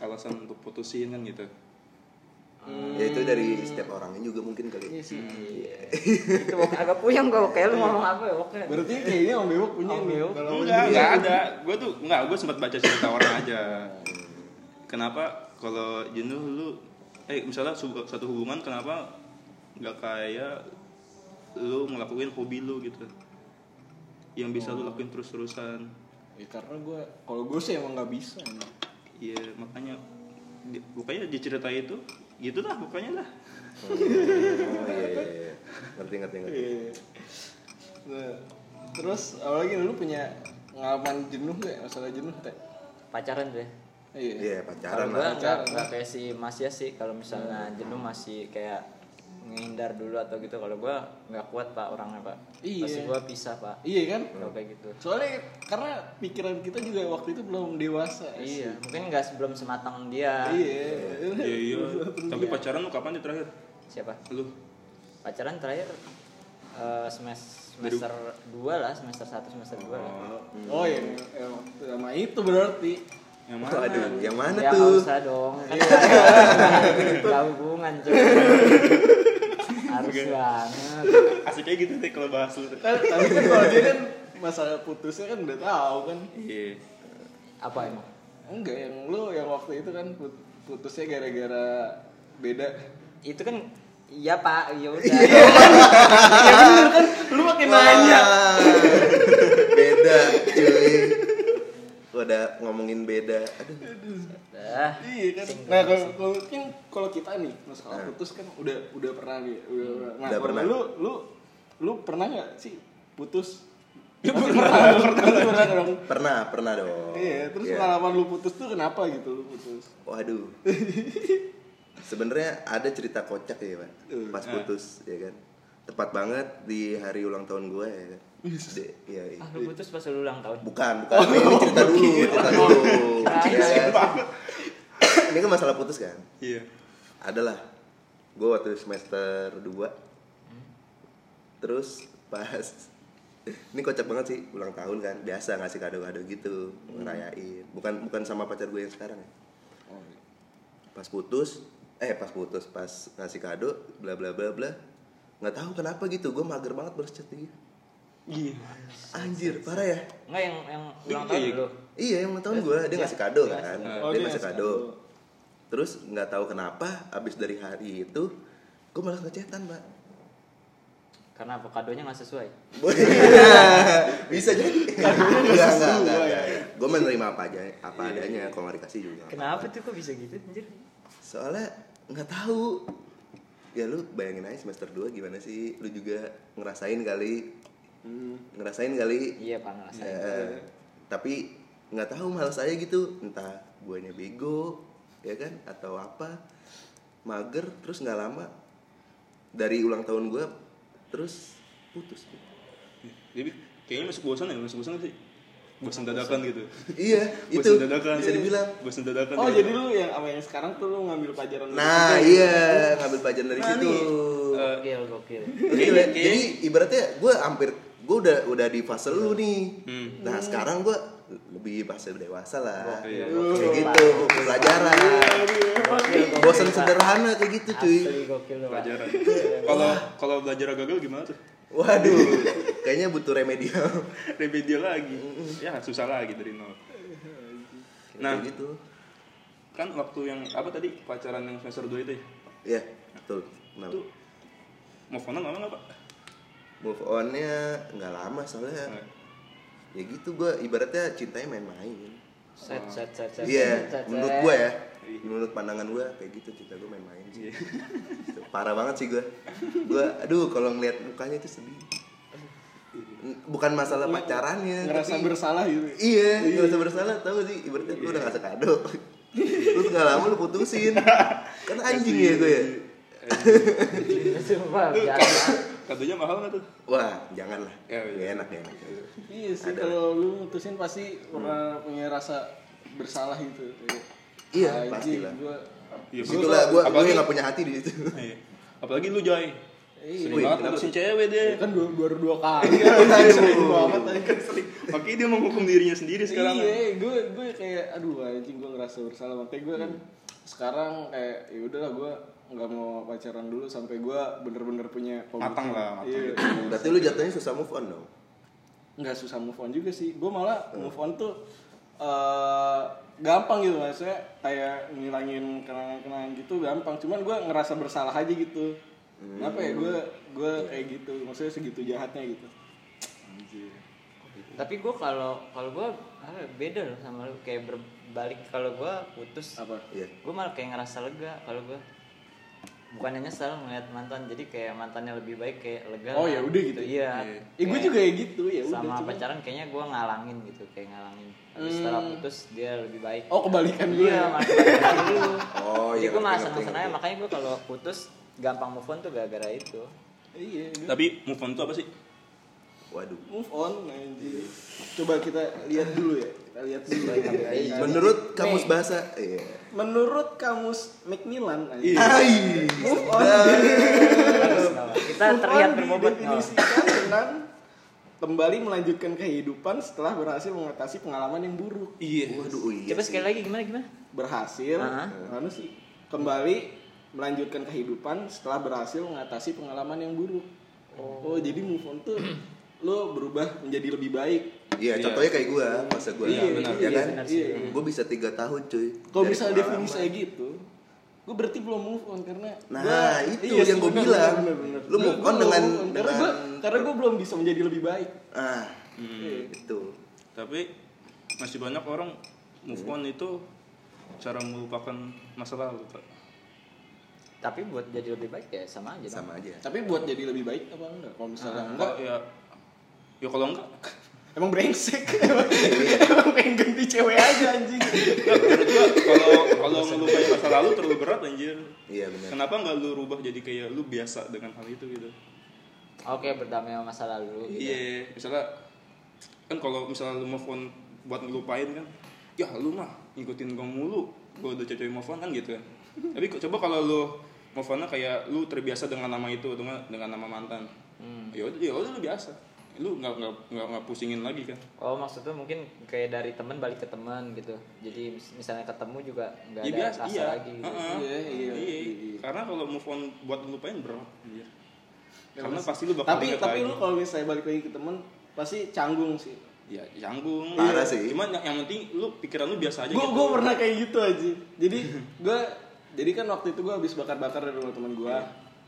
alasan untuk putusin kan gitu Ya itu dari setiap orangnya juga mungkin kali. Iya sih. <laughs> Itu wok agak puyeng gua kayak lu ngomong apa ya woknya. Berarti kayaknya Om Bewok punya Om. Bewok. Kalau enggak enggak ada gue tuh enggak gue sempat baca cerita orang aja kenapa kalau jenuh lu eh misalnya satu hubungan kenapa nggak kayak lu ngelakuin hobi lu gitu yang bisa lu lakuin terus-terusan Ya, karena gue, kalau gue sih emang nggak bisa. Iya makanya di, pokoknya di cerita itu gitu lah pokoknya lah Oh iya iya iya. Ngerti ngerti ngerti. Iya. Nah, terus apalagi lu punya pengalaman jenuh nggak masalah jenuh teh? Pacaran deh. Iya. Iya pacaran gua lah. nggak nggak kayak si Mas ya sih kalau misalnya jenuh masih kayak ngehindar dulu atau gitu. Kalau gua nggak kuat pak orangnya pak. Iya. pasti gua pisah pak. Iya kan? kalau kayak gitu. Soalnya karena pikiran kita juga waktu itu belum dewasa. iya mungkin nggak sebelum sematang dia. Iya. iya iya. <laughs> Tapi pacaran lu kapan nih terakhir? Siapa? Lu. Pacaran terakhir eh, semes- semester 2 lah semester 1 semester 2 lah. Oh. Yang, yang waktu sama itu berarti. yang Oh, mana? Aduh, yang mana ya nggak tuh? usah dong. Kan nggak hubungan cuy <laughs> harus banget <laughs> asik kayak gitu deh kalau bahas lu. Kan- Tapi kan kalau dia kan masalah putusnya kan udah tahu kan. iya. Apa emang? Enggak, yang lu yang waktu itu kan put- putusnya gara-gara beda. itu kan iya pak. Ya udah. Lu makin nanya. Beda cuy. Udah ngomongin beda. Aduh. Dah. Iya kan. Nah kalau kan kalau kita nih masalah putus kan udah udah pernah nih. Udah, pernah. Nah Udah pernah. lu lu lu pernah nggak sih putus? Pasti <laughs> pernah. Pasti pernah dong. Pernah, pernah dong. Iya, terus Iya. pengalaman lu putus tuh kenapa gitu lu putus? Waduh. <laughs> sebenarnya ada cerita kocak ya pak pas putus ya kan tepat banget di hari ulang tahun gue ya kan De- iya, iya. Ah, lu putus pas lu ulang tahun. bukan bukan. Ini cerita dulu cerita dulu. Kirain. Ya. ini kan masalah putus kan? Iya. adalah gue waktu semester 2 terus pas ini kocak banget sih ulang tahun kan. Biasa ngasih kado-kado gitu ngerayain. Bukan bukan sama pacar gue yang sekarang ya. Pas putus eh pas putus pas ngasih kado bla bla bla bla. Nggak tahu kenapa gitu gue mager banget balas chat dia Iya. anjir parah ya. Enggak yang yang ulang Iya, tahun. Iya. lu. iya yang ulang tahun gue dia ngasih kado Iya, kan. Oh, dia dia ngasih kado. terus nggak tahu kenapa abis dari hari itu gue malas ngecetan mbak. Karena apa? Kadonya nggak sesuai. <laughs> bisa jadi. Enggak enggak enggak gue menerima apa aja apa adanya kalau nggak dikasih juga. Kenapa tuh kok bisa gitu anjir? soalnya nggak tahu. Ya lu bayangin aja semester 2 gimana sih? Lu juga ngerasain kali ngerasain kali Iya, Pak ngerasain. Eh, tapi nggak tahu malas saya gitu entah guanya bego ya kan atau apa mager terus nggak lama dari ulang tahun gue terus putus Jadi kayaknya masuk bosan ya, masuk bosan sih? Bosan dadakan gitu. iya itu Bosan dadakan. bisa dibilang Bosan dadakan. Oh gitu. jadi lu yang sama yang sekarang tuh lu ngambil pelajaran nah iya ngambil pelajaran dari Nah, situ nih, Gokil, gokil. Gila, jadi ibaratnya gue hampir gue udah udah di fase lu nih Hmm. nah sekarang gue lebih fase dewasa lah Iya. kayak gitu pelajaran Gokil, gokil, bosan sederhana kayak gitu cuy pelajaran. <laughs> Kalau kalau belajar gagal gimana tuh? waduh kayaknya butuh remedial <laughs> Remedial lagi. Ya susah lagi dari nol. Nah, kayak gitu kan waktu yang apa tadi pacaran yang semester 2 itu ya? ya betul kenapa Itu mau phone lama nggak pak? Move onnya nggak lama soalnya. Nggak. ya gitu gue ibaratnya cintanya main-main. Set, set, set, set. iya menurut gue ya. Menurut pandangan gue kayak gitu cinta gue main-main sih. Gitu. parah banget sih gue gue aduh kalau ngeliat mukanya itu sedih. Bukan masalah pacarannya ngerasa tapi- bersalah gitu. iya ngerasa bersalah tau gak sih. Ibaratnya lu udah ngasih kado. Lu gak lama lu putusin. <laughs> Kan anjing ya gue ya. Sumpah. Kadonya mahal nggak tuh? wah jangan lah Ya, iya. Enak enak Iya sih Ada. kalau lu mutusin pasti pernah punya rasa bersalah gitu. Iya, "Anjing, pastilah." Gua, Iya, Itulah gue gue apalagi- yang gak punya hati di situ Iya. Apalagi lu Joy. Iya. Sering Wih, banget kenapa ngurusin cewek deh. kan dua, baru dua kali <laughs> anjing, sering banget anjing. Sering. Makanya dia menghukum dirinya sendiri sekarang. Iya, gue gue kayak aduh anjing gue ngerasa bersalah makanya gue kan sekarang kayak ya udahlah gue nggak mau pacaran dulu sampai gue bener-bener punya komitmen. Matang lah, matang. Iya. berarti lu jatuhnya susah move on dong? Nggak susah move on juga sih. Gue malah move on tuh eh, gampang gitu. Maksudnya kayak ngilangin kenangan-kenangan gitu gampang. Cuman gue ngerasa bersalah aja gitu. Kenapa ya? Gue gue kayak gitu. Maksudnya segitu jahatnya gitu Tapi gue kalau kalau gue beda loh sama lu. Kayak berbalik kalau gue putus. apa? Iya. Gue malah kayak ngerasa lega kalau gue bukannya nyesel ngeliat mantan jadi kayak mantannya lebih baik kayak lega Oh, ya udah gitu. iya. Iya. ya gue Kayak juga kayak gitu ya udah sama cuman- pacaran kayaknya gue ngalangin gitu kayak ngalangin. Habis setelah putus dia lebih baik. Oh kebalikan gue iya ya? malah kebalikan dulu <laughs> Oh, jadi iya, gue malah ngerti, seneng seneng makanya gue kalau putus gampang move on tuh gara-gara itu. Iya gue Tapi move on itu apa sih? Waduh move on anjir coba kita lihat dulu ya kita lihat dulu ya. menurut kamus bahasa iya menurut kamus Macmillan Iya. Move on kita Move terlihat on berbobot didefinisikan dengan kembali melanjutkan kehidupan setelah berhasil mengatasi pengalaman yang buruk. Iya. waduh iya coba sih. sekali lagi gimana gimana Berhasil, Ah. anu sih, kembali melanjutkan kehidupan setelah berhasil mengatasi pengalaman yang buruk. Oh, jadi move on tuh lo berubah menjadi lebih baik. iya Iya. contohnya kayak gue masa gue Iya, benar. ya iya, kan iya. gue bisa tiga tahun cuy Kalau misalnya pengalaman. definisi kayak gitu, gue berarti belum move on karena Nah, gua- itu iya yang bener, bilang. bener, bener. Lu Gua- move on dengan- move on, karena gue karena gue belum bisa menjadi lebih baik. ah Iya. itu Tapi masih banyak orang move on itu cara melupakan masa lalu, Pak. tapi buat jadi lebih baik ya sama aja dong. sama aja Tapi buat jadi lebih baik apa enggak? Kalau misalnya enggak, Enggak ya ya kalau enggak. Emang brengsek. Emang, <laughs> emang pengen ganti cewek aja anjing. Kalau kalau ngelupain masa lalu terlalu berat anjir. Iya benar. kenapa nggak lu rubah jadi kayak lu biasa dengan hal itu gitu? Oke, berdamai sama masa lalu. gitu. iya. Misalnya kan kalau misalnya lu move on buat ngelupain kan? Ya lu mah ngikutin gua mulu. Gua udah cewek move on kan gitu kan tapi coba kalau lu move on kayak lu terbiasa dengan nama itu dengan dengan nama mantan? Hmm. ya udah ya udah lu biasa lu nggak nggak nggak nggak pusingin lagi kan Oh maksudnya mungkin kayak dari teman balik ke teman gitu. Jadi mis- misalnya ketemu juga nggak ya ada biasa rasa iya lagi. Gitu. Heeh. Iya, iya, Iya. iya. karena kalau move on buat ngelupain berat anjir. Ya, karena mas- pasti lu bakal tapi tapi lagi. lu kalau misalnya balik lagi ke temen pasti canggung sih ya canggung Parah Iya. sih. cuman yang, yang penting lu pikiran lu biasa aja gue gitu gue pernah kayak gitu aja jadi <laughs> gue jadi kan waktu itu gue habis bakar bakar dari rumah teman gue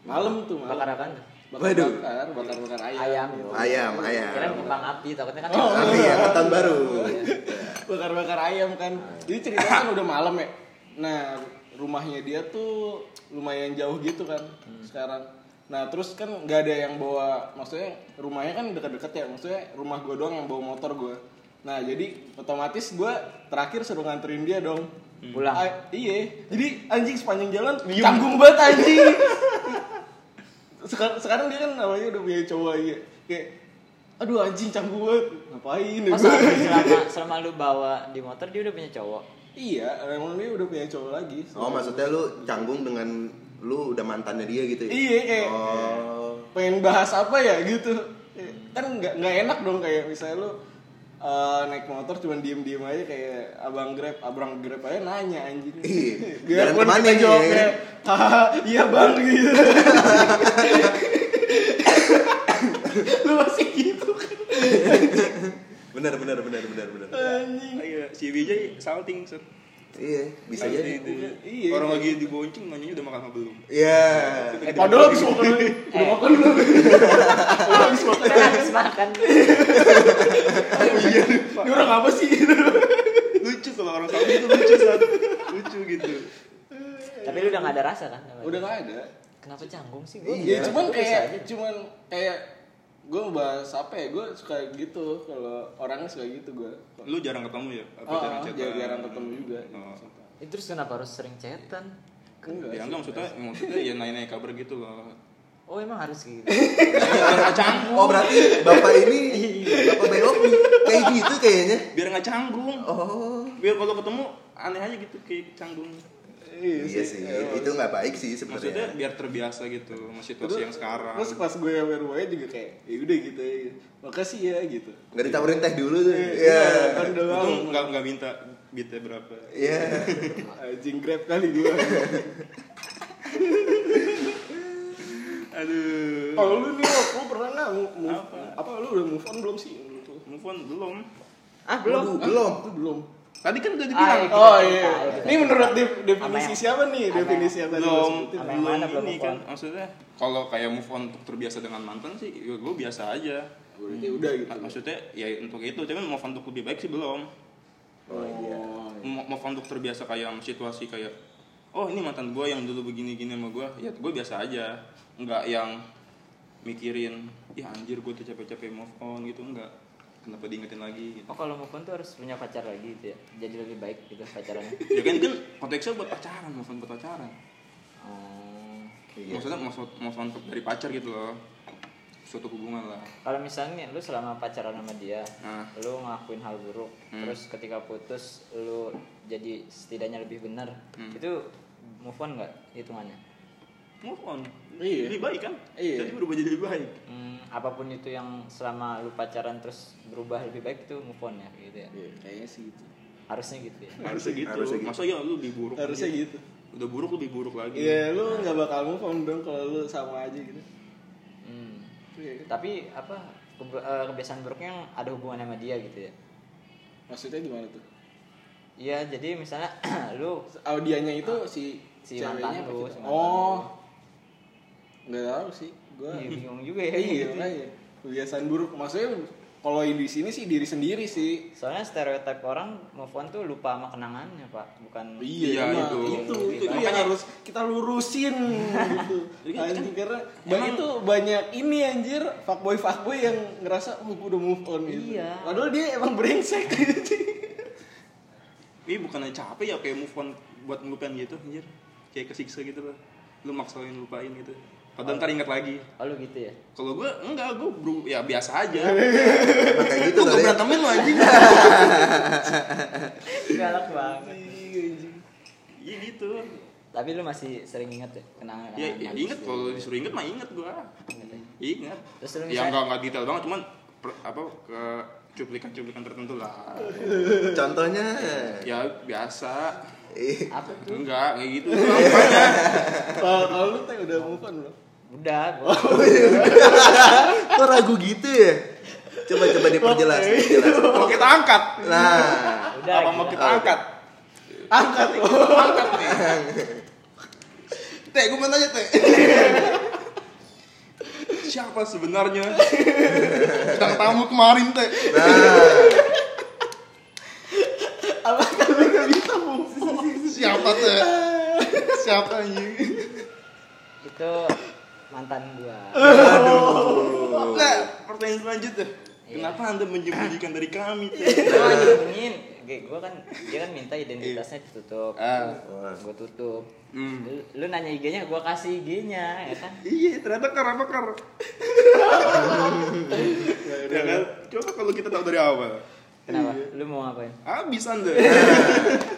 malam tuh malam Bakar apa? Bakar Waduh. bakar bakar bakar ayam, Ayam. Ayam, ayam. Kira kembang api, takutnya kan. Oh, Tapi ya tahun baru. bakar bakar ayam kan. Jadi ceritanya kan udah malam ya. Nah rumahnya dia tuh lumayan jauh gitu kan sekarang. Nah terus kan nggak ada yang bawa maksudnya rumahnya kan dekat-dekat ya. Maksudnya rumah gue doang yang bawa motor gue nah jadi otomatis gue terakhir suruh nganterin dia dong. Pulang. Ah, iya. Jadi anjing sepanjang jalan canggung banget anjing <laughs> sekarang sekarang dia kan namanya udah punya cowok ya kayak aduh anjing canggung banget ngapain ya Oh, selama, selama, <laughs> selama lu bawa di motor dia udah punya cowok. Iya, emang dia udah punya cowok lagi. Oh maksudnya lu canggung dengan lu udah mantannya dia gitu ya? Iya, kayak Oh. pengen bahas apa ya gitu. Kan nggak nggak enak dong kayak misalnya lu eh, naik motor cuman diem-diem aja kayak abang grab, abang grab aja nanya anjing. Iya, <laughs> pun kita nih, jawab ya? kayak, haha, iya bang gitu. <laughs> lu masih gitu kan? Benar benar benar benar benar. Anjing. Si Wijay salting set. Iya, bisa Iya, jadi. itu. Iya. Orang lagi dibonceng nanyanya udah makan apa belum? Iya. Eh, <laughs> <laughs> padahal habis makan. Udah makan belum? Udah habis makan. Kan habis makan. Ini orang apa sih? lucu kalau orang salting itu lucu saat lucu gitu. Tapi lu udah gak ada rasa kan? sama Udah nggak ada. Kenapa canggung sih? Iya, cuman biasa kayak cuman kayak gue bahas apa ya gue suka gitu kalau orangnya suka gitu gue Lu jarang ketemu ya? Apa oh, jarang oh, chatan? jarang, jarang ketemu juga Oh. Eh, terus kenapa harus sering chatan? enggak Ya enggak maksudnya, maksudnya ya nanya-nanya kabar gitu loh. Oh emang harus gitu. Biar nggak canggung. Oh berarti bapak ini bapak bewok nih kayak gitu kayaknya. Biar nggak canggung. Oh. Biar kalau ketemu aneh aja gitu kayak canggung. Iya sih, itu nggak baik sih Maksudnya sebenarnya. biar terbiasa gitu sama situasi yang sekarang. terus pas gue sampai rumahnya juga kayak ya udah gitu ya makasih ya gitu Nggak ditawarin teh dulu tuh. Iya, Iya. kan udah Itu mau nggak nggak minta bitnya berapa. Iya. <laughs> anjing grab kali gue <laughs> Aduh. kalau lu nih lu pernah nggak move, Apa? apa? lu udah move on belum sih? Move on belum. ah belum. Belum. Lu belum Tadi kan udah Ah, dibilang. iya. oh iya. ayo kita ini menurut definisi yang- siapa nih? definisi yang tadi lu belum belum ini kan maksudnya kalau kayak move on untuk terbiasa dengan mantan sih ya gue biasa aja. Berarti udah gitu. Nah, maksudnya ya untuk itu cuman move on untuk lebih baik sih belum. Oh iya. Mo- move on untuk terbiasa kayak sama situasi kayak oh ini mantan gue yang dulu begini gini sama gue ya gue biasa aja. Nggak yang mikirin ya anjir gue tuh capek-capek move on gitu enggak kenapa diingetin lagi gitu Oh kalau move on tuh harus punya pacar lagi gitu ya. Jadi lebih baik gitu pacarannya. <laughs> ya kan kan konteksnya buat pacaran move on buat pacaran Oh. Iya. maksudnya on, move on dari pacar gitu loh suatu hubungan lah Kalau misalnya lu selama pacaran sama dia, Nah. lu ngelakuin hal buruk, Hmm. terus ketika putus lu jadi setidaknya lebih benar, Hmm. itu move on nggak hitungannya? Move on Iya. lebih baik kan Iya. jadi berubah jadi lebih baik Hmm, apa pun itu yang selama lu pacaran terus berubah lebih baik itu move on ya gitu ya. Iya, kayaknya sih gitu Harusnya gitu ya. harusnya gitu Harusnya gitu. masa ya lu lebih buruk harusnya aja. gitu udah buruk lebih buruk lagi Iya, lu nggak bakal move on dong kalau lu sama aja gitu. Hmm. Iya. Tapi apa eh, kebiasaan buruknya yang ada hubungan sama dia gitu ya? Maksudnya gimana tuh? Iya, jadi misalnya <clears throat> lu Audianya itu si Si ceweknya mantan lu, si mantan Oh. Nggak tahu sih. Gua Iya, bingung juga ya. Iya, gitu. makanya. Kebiasaan buruk maksudnya kalau di sini sih diri sendiri sih Soalnya stereotip orang move on tuh lupa sama kenangannya, Pak. Bukan Iya, nah, itu. itu itu, Makanya- yang harus kita lurusin gitu anjing karena ba- itu banyak ini anjir fuckboy fuckboy yang ngerasa oh gue udah move on gitu Iya. padahal dia emang brengsek gitu <laughs> Ini bukannya capek ya kayak move on buat ngelupain gitu anjir. Kayak kesiksa gitu loh. Lu maksain lupain gitu. Padahal ntar ingat lagi. Oh lu gitu ya? Kalau gue enggak, gue bro, ya biasa aja. <laughs> Emang kayak gitu Gue kali ya. berantemin lo anjing. <laughs> Galak banget. Iya gitu. Tapi lu masih sering inget ya kenangan. Ya, ya inget kalau disuruh inget mah inget gue. Ingat. Terus lu Ya misalnya- enggak enggak detail banget cuman per- apa ke cuplikan-cuplikan tertentu lah. Contohnya Ya biasa. eh, Apa tuh? Enggak, kayak gitu. <laughs> Kalau kalau lu teh udah move on belum Udah, gua. <laughs> kok ragu gitu ya? Coba coba diperjelas, diperjelas. <laughs> Mau kita angkat. Nah, Udah. Apa mau gila. kita angkat? angkat Angkat nih. Teh, gue mau nanya Teh. Siapa sebenarnya? Bintang tamu kemarin Teh. nah, apa lu nggak bisa move on Siapa Teh? Siapa ini? Itu mantan gua. <laughs> Nah, pertanyaan selanjutnya. Kenapa anda menyembunyikan dari kami Teh? Gua nyembunyiin. Kayak gua kan dia kan minta identitasnya ditutup. Ah. Gua tutup. Hmm. Lu, lu nanya IG-nya, gua kasih IG-nya, ya kan? Iya, ternyata kar apa kar? <laughs> ya kan? Coba kalau kita tahu dari awal. Kenapa? Lu mau ngapain? Habis anda. <laughs>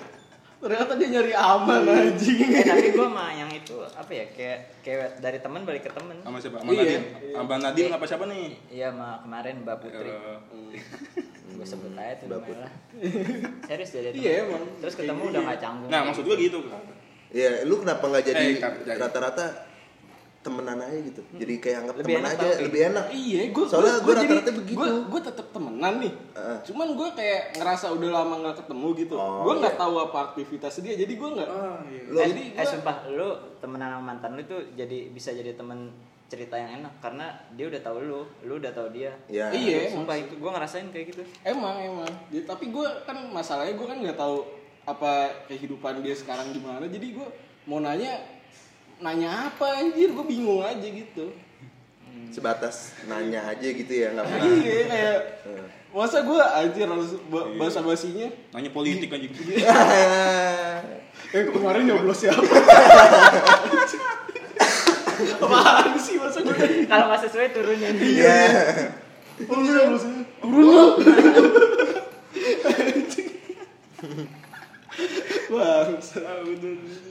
ternyata dia nyari aman anjing Eh, tapi gua mah yang itu apa ya? Kayak kayak dari teman balik ke teman. Sama siapa? Sama Iya. Nadim. Sama Nadim apa siapa nih? Iya, sama kemarin Mbak Putri. Eh, Gue sebut aja tuh namanya lah. Serius jadi. Iya, emang. Terus ketemu udah gak canggung. Nah, maksud gua gitu. ya lu kenapa nggak jadi Eh, jadi. rata-rata temenan aja gitu? Jadi kayak anggap Lebih temen enak aja, lebih enak. Iya, gue Soalnya gua rata-rata begitu. Gue gue tetap temenan nih. Heeh. Cuman gue kayak ngerasa udah lama nggak ketemu gitu. Oh, gue nggak iya. tahu apa aktivitas dia, jadi gue nggak. Ah, iya. Lu- eh, jadi eh gua- sumpah lu temenan sama mantan lu tuh jadi bisa jadi temen cerita yang enak karena dia udah tahu lu, lu udah tahu dia. Ya. Iya, Sumpah itu gua ngerasain kayak gitu. Emang emang. Jadi, tapi gue kan masalahnya gue kan nggak tahu apa kehidupan dia sekarang gimana. Jadi gue mau nanya nanya apa anjir gue bingung aja gitu. Sebatas nanya aja gitu ya, nggak pernah. Iya kayak masa gue anjir harus ba- basa basinya. Nanya politik anjing. <laughs> Eh kemarin nyoblos siapa? <laughs> Apaan sih masa gue Kalau nggak sesuai turunin. Iya. Oh, lu nyoblosnya? Turun lu.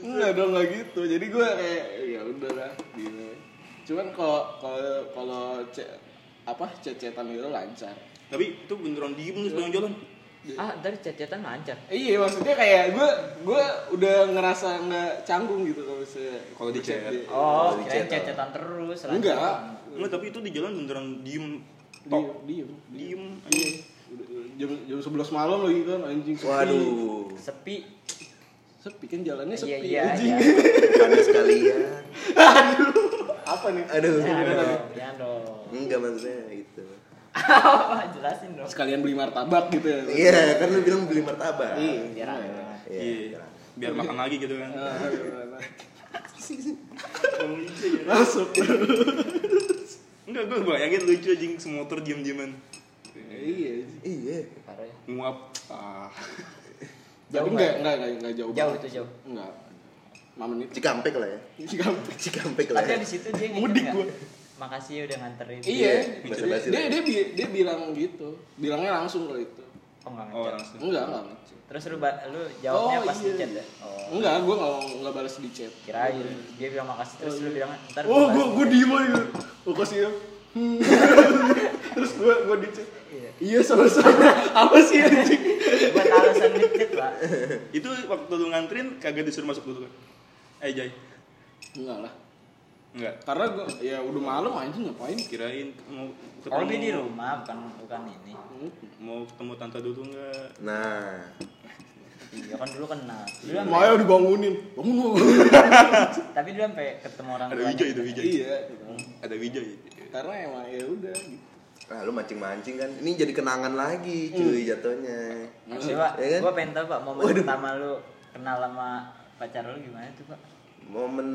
Enggak dong nggak gitu. Jadi gue kayak ya udah lah gitu. Cuman kalau kalau kalau ce- apa cecetan itu lancar. Tapi itu beneran diem nih sepanjang jalan. Ah, dari cecetan lancar. Iya maksudnya kayak gue gue udah ngerasa nggak canggung gitu kalau misalnya Kalau di chat. Oh, Dari kirain cecetan terus. lancar. Enggak. Enggak, tapi itu di jalan beneran diem. Diem, Tok. diem. Diem. Iya. Jam jam 11 malam lagi kan anjing sepi. Waduh, Sepi. Sepi kan jalannya Iya, sepi iya, iya. <laughs> ada sekalian. Apa nih? Aduh. Ya dong, ya dong. Enggak maksudnya gitu. Jelasin dong. Sekalian beli martabak gitu ya. Iya, kan lu bilang beli martabak. Iya. Biar ada. Iya. Biar makan lagi gitu kan. Ah, <laughs> Masuk. Enggak, gue bayangin lucu anjing semotor diem-dieman. Iya. Iya. Parah ya. Nguap. Ah. <laughs> Jauh enggak enggak enggak enggak jauh. Jauh itu jauh. Enggak. 5 menit. Cikampek lah ya. <laughs> Cikampek. Cikampek lah. Tapi Ya. di situ dia Mudik gua. Makasih ya udah nganterin. Iya. Dia lah. dia bi- dia bilang gitu. Bilangnya langsung kalau itu. Oh, nggak Oh, ngechat. langsung. Enggak, enggak. ngechat. Terus lu lu jawabnya Oh, pas di iya. chat ya? Oh. Enggak, gua enggak enggak balas di chat. Kirain dia bilang makasih terus lu bilang ntar Oh, balas." gua gua diem aja. Gua kasih ya. Hmm. <laughs> Terus gua gua di chat. Iya. Iya sama-sama. Apa sih anjing? Buat alasan ngechat, Pak. Itu waktu lu nganterin kagak disuruh masuk dulu kan? Eh, Jay. Enggak lah. Enggak. Karena gua ya udah malam anjing ngapain? Kirain mau Oh, dia di rumah bukan bukan ini. Mau ketemu tante dulu enggak? Nah, Iya kan dulu kenal. Dulu sampai- Maya dibangunin. Bangun lu. tapi dia sampai ketemu orang Ada. Wijay, ada Wijay. Iya. Ada Wijay. Karena emang ya udah gitu. Ah lu mancing-mancing kan ini jadi kenangan lagi cuy jatuhnya Coba, Ya kan? gue pengen tahu pak momen Waduh. pertama lu kenal sama pacar lu gimana tuh pak? momen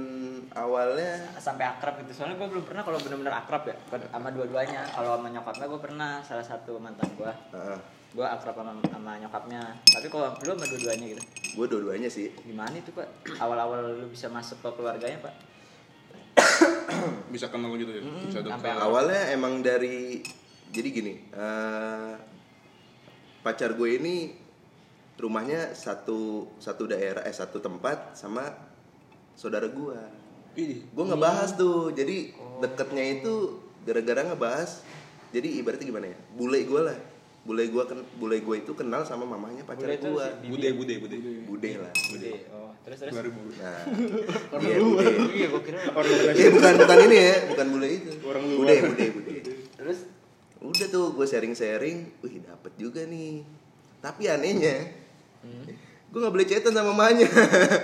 awalnya Sampai akrab gitu. Soalnya gue belum pernah kalau bener-bener akrab ya sama dua-duanya. Kalau sama nyokapnya gue pernah salah satu mantan gue. ah, Gue akrab sama, sama nyokapnya. Tapi kalau lu sama dua-duanya gitu. gue dua-duanya sih Gimana itu pak? Awal-awal lu bisa masuk ke keluarganya pak? <coughs> bisa kenal gitu ya bisa sampai dekat awalnya emang dari jadi gini eh, pacar gue ini rumahnya satu satu daerah eh satu tempat sama saudara gue. Ih, gue ngebahas tuh. Jadi deketnya itu gara-gara ngebahas jadi ibaratnya gimana ya? Bule gue lah. Bule gue ken bule gue itu kenal sama mamanya pacar gue. si bude bude bude. Bude lah. Bude. Oh, terus terus. 2000 nah. Iya bude. Iya gue kira. orang eh bukan bukan ini ya. Bukan bule itu. Orang bude luar. bude bude. Terus udah tuh gue sharing sharing wih dapet juga nih. Tapi anehnya gue nggak boleh chatan sama mamanya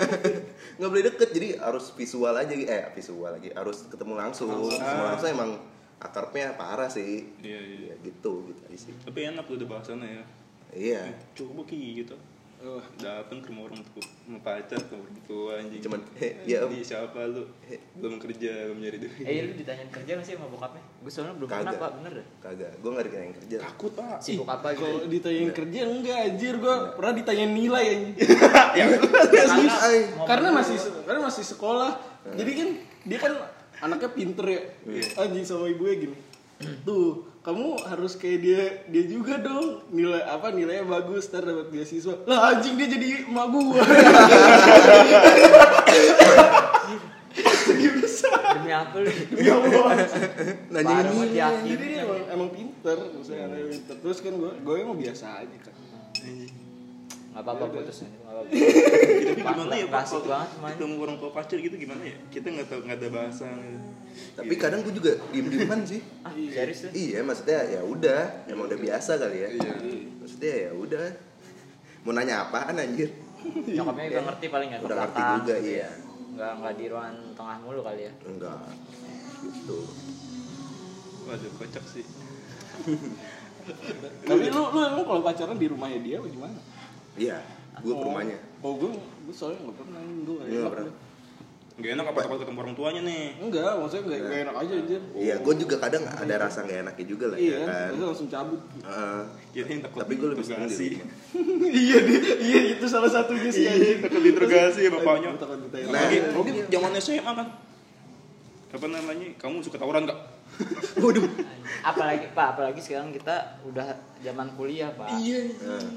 <laughs> nggak boleh deket jadi harus visual aja eh visual lagi harus ketemu langsung. Ketemu langsung emang akarnya parah sih. Iya iya. Ya gitu gitu aja sih. Tapi enak udah bahasannya ya. Iya. Coba ki gitu Wah. datang ke rumah orang tua sama pacar ke orang tua anjing. Cuman eh, ya om siapa lu? belum kerja belum nyari duit. Eh lu ditanyain kerja gak sih sama bokapnya? Gue soalnya belum pernah pak, bener deh kagak gue nggak dikirain kerja. Takut pak. Sibuk apa gitu Kalau ditanyain kerja enggak anjir. Gua pernah ditanyain nilai anjir. <laughs> Serius, ay. karena masih karena masih sekolah. Jadi kan dia kan anaknya pinter ya. Anjing sama ibunya gini. Tuh, kamu harus kayak dia dia juga dong. Nilai apa nilainya bagus ntar dapat beasiswa. Lah anjing dia jadi emak gua. <laughs> Demi apa lu? ya Allah. nanya ini. Jadi dia emang, emang pinter, maksudnya anaknya pinter. Terus kan gua gua emang biasa aja kan. Gak apa-apa putus Gak apa-apa. Tapi gimana ya pak? Asik kalau banget main. ketemu orang tua pacar gitu gimana ya? Kita nggak tahu nggak ada bahasa. Tapi kadang gue juga diem dieman sih. Ah, serius tuh? iya maksudnya ya udah emang udah biasa kali ya. Iya. maksudnya ya udah. Mau nanya apaan anjir? Nyokapnya juga ngerti paling gak ke Udah ngerti juga, gitu iya. ya. Nggak, nggak di ruangan tengah mulu kali ya. Enggak gitu. Waduh kocak sih. Tapi lu lu emang kalau pacaran di rumahnya dia apa gimana? Iya gue ke rumahnya Oh, gue, gue soalnya nggak pernah gue Iya, nggak pernah. nggak enak apa takut ketemu orang tuanya nih Enggak, maksudnya nggak nggak enak aja anjir. iya gue juga kadang ada rasa nggak enaknya juga lah Iya, ya kan kan? langsung cabut. Heeh. kirain takut tapi gue lebih seneng di rumah <laughs> iya, iya itu salah satunya sih anjir. takut interogasi ya bapaknya Gue. Nah, lagi lagi zaman SMA kan apa namanya kamu suka tawuran nggak <laughs> waduh Apalagi pak, apalagi sekarang kita udah zaman kuliah pak Iya.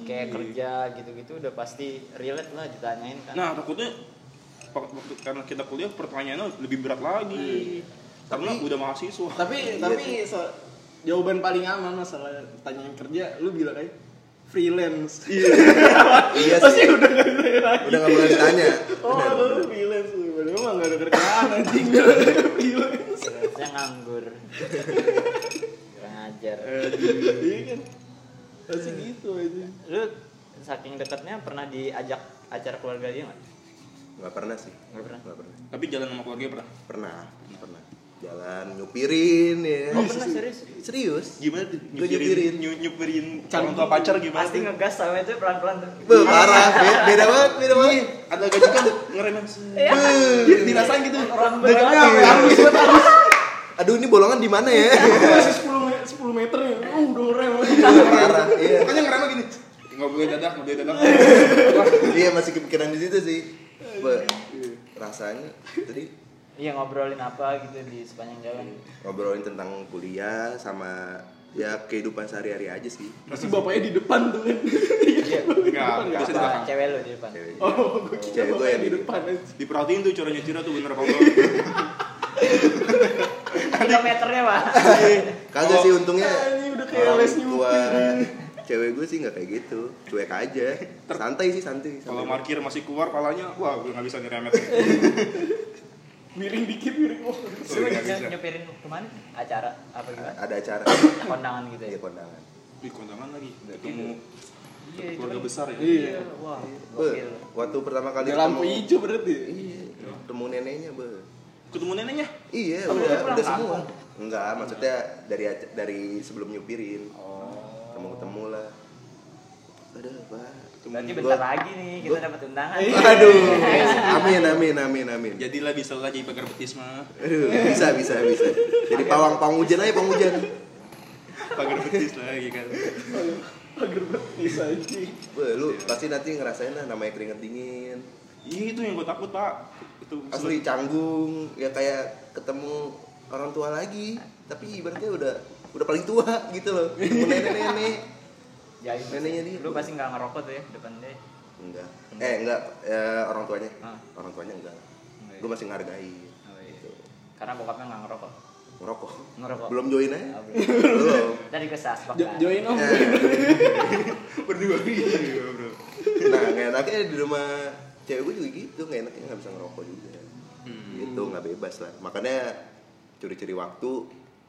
Kayak kerja gitu-gitu udah pasti relate lah ditanyain kan nah takutnya waktu karena kita kuliah pertanyaannya lebih berat lagi karena udah mahasiswa Tapi Iya tapi se- jawaban paling aman masalah tanyain kerja, lu bilang aja freelance. Iya. <laughs> iya Pasti sih udah nggak ditanya lagi. udah nggak boleh ditanya Oh, lu freelance lu. Padahal mah nggak ada kerjaan <laughs> anjing. Freelance. Saya nganggur. Kurang ajar. Iya kan. Pasti gitu aja. Lu saking deketnya pernah diajak acara keluarga dia nggak? nggak pernah sih. Nggak pernah? Nggak pernah. Tapi jalan sama keluarga pernah? Pernah. Pernah. Jalan nyupirin ya. Oh pernah? Serius? serius? Gimana tuh? Gua nyupirin. nyu- nyupirin orang tua pacar gimana Pasti ngegas sama itu pelan-pelan tuh. Beuh, parah. Be- beda banget beda banget. Ada gajikan ngeremen Beuh. dirasain gitu. Orang Dagangnya beneran apa? Harus buat harus. Aduh ini bolongan di mana ya? Masih 10 me- 10 meter ya. Uh, udah ngerem. parah iya. Makanya ngeremnya gini. Nggak boleh dadak nggak boleh dadak iya masih kepikiran di situ sih. Be, rasanya tadi Iya ngobrolin apa gitu di sepanjang jalan. Ngobrolin tentang kuliah sama ya kehidupan sehari-hari aja sih. Pasti bapaknya di depan tuh. Kan. Iya. Nggak biasa di Apa belakang. Cewek lu di depan. Cewek. Oh, gue kira Cewek gue yang di di depan diperhatiin tuh cara nyetirnya tuh bener apa enggak <laughs> Kilometernya pak <laughs> kagak sih untungnya ini udah kayak les <laughs> cewek gue sih nggak kayak gitu cuek aja santai sih santai kalau santai. parkir masih keluar palanya wah gue nggak bisa ngeremet <laughs> Miring dikit miring. Oh, bisa. ny- nyepirin ke mana? Acara apa gimana? ada acara Kondangan gitu ya? ya kondangan Wih kondangan lagi ketemu Iya, keluarga kan- besar ya Iya. Wah, Be, gokil waktu pertama kali Ada lampu ketemu- hijau berarti. iya ketemu neneknya be ketemu neneknya Iya, Oh, udah, udah semua. Enggak, maksudnya dari dari sebelum nyupirin. Oh. Ketemu-ketemu lah. Aduh, Pak. Berarti Gua- bentar lagi nih kita gua- dapat undangan. <laughs> Aduh. Amin, amin, amin, amin. jadilah bisa lagi pagar betis mah Aduh, bisa, bisa, bisa. Jadi pawang pawang hujan aja, pawang hujan. pagar betis lagi kan Agar betis aja. Lu pasti nanti ngerasain lah namanya keringet dingin. Iya itu yang gue takut pak itu Asli canggung, ya kayak ketemu orang tua lagi. Tapi ibaratnya udah udah paling tua gitu loh. <laughs> Ketemu nenek-nenek. Ya, Neneknya dia. Lu pasti nggak ngerokok tuh ya depan dia. Enggak. Eh, enggak eh, orang tuanya. Ah. Orang tuanya enggak. Enggak ya? Gue masih ngargai. Oh, iya. Gitu. Karena bokapnya nggak ngerokok. Ngerokok. Ngerokok. Belum join aja. Ah, <laughs> belum. Belum. Tadi ke Saspak Jo-. Join om. Ya. <laughs> berdua iya bro Nah, nggak enaknya di rumah cewek gue juga gitu, nggak enaknya nggak bisa ngerokok juga. Hmm. Gitu, nggak bebas lah. Makanya curi-curi waktu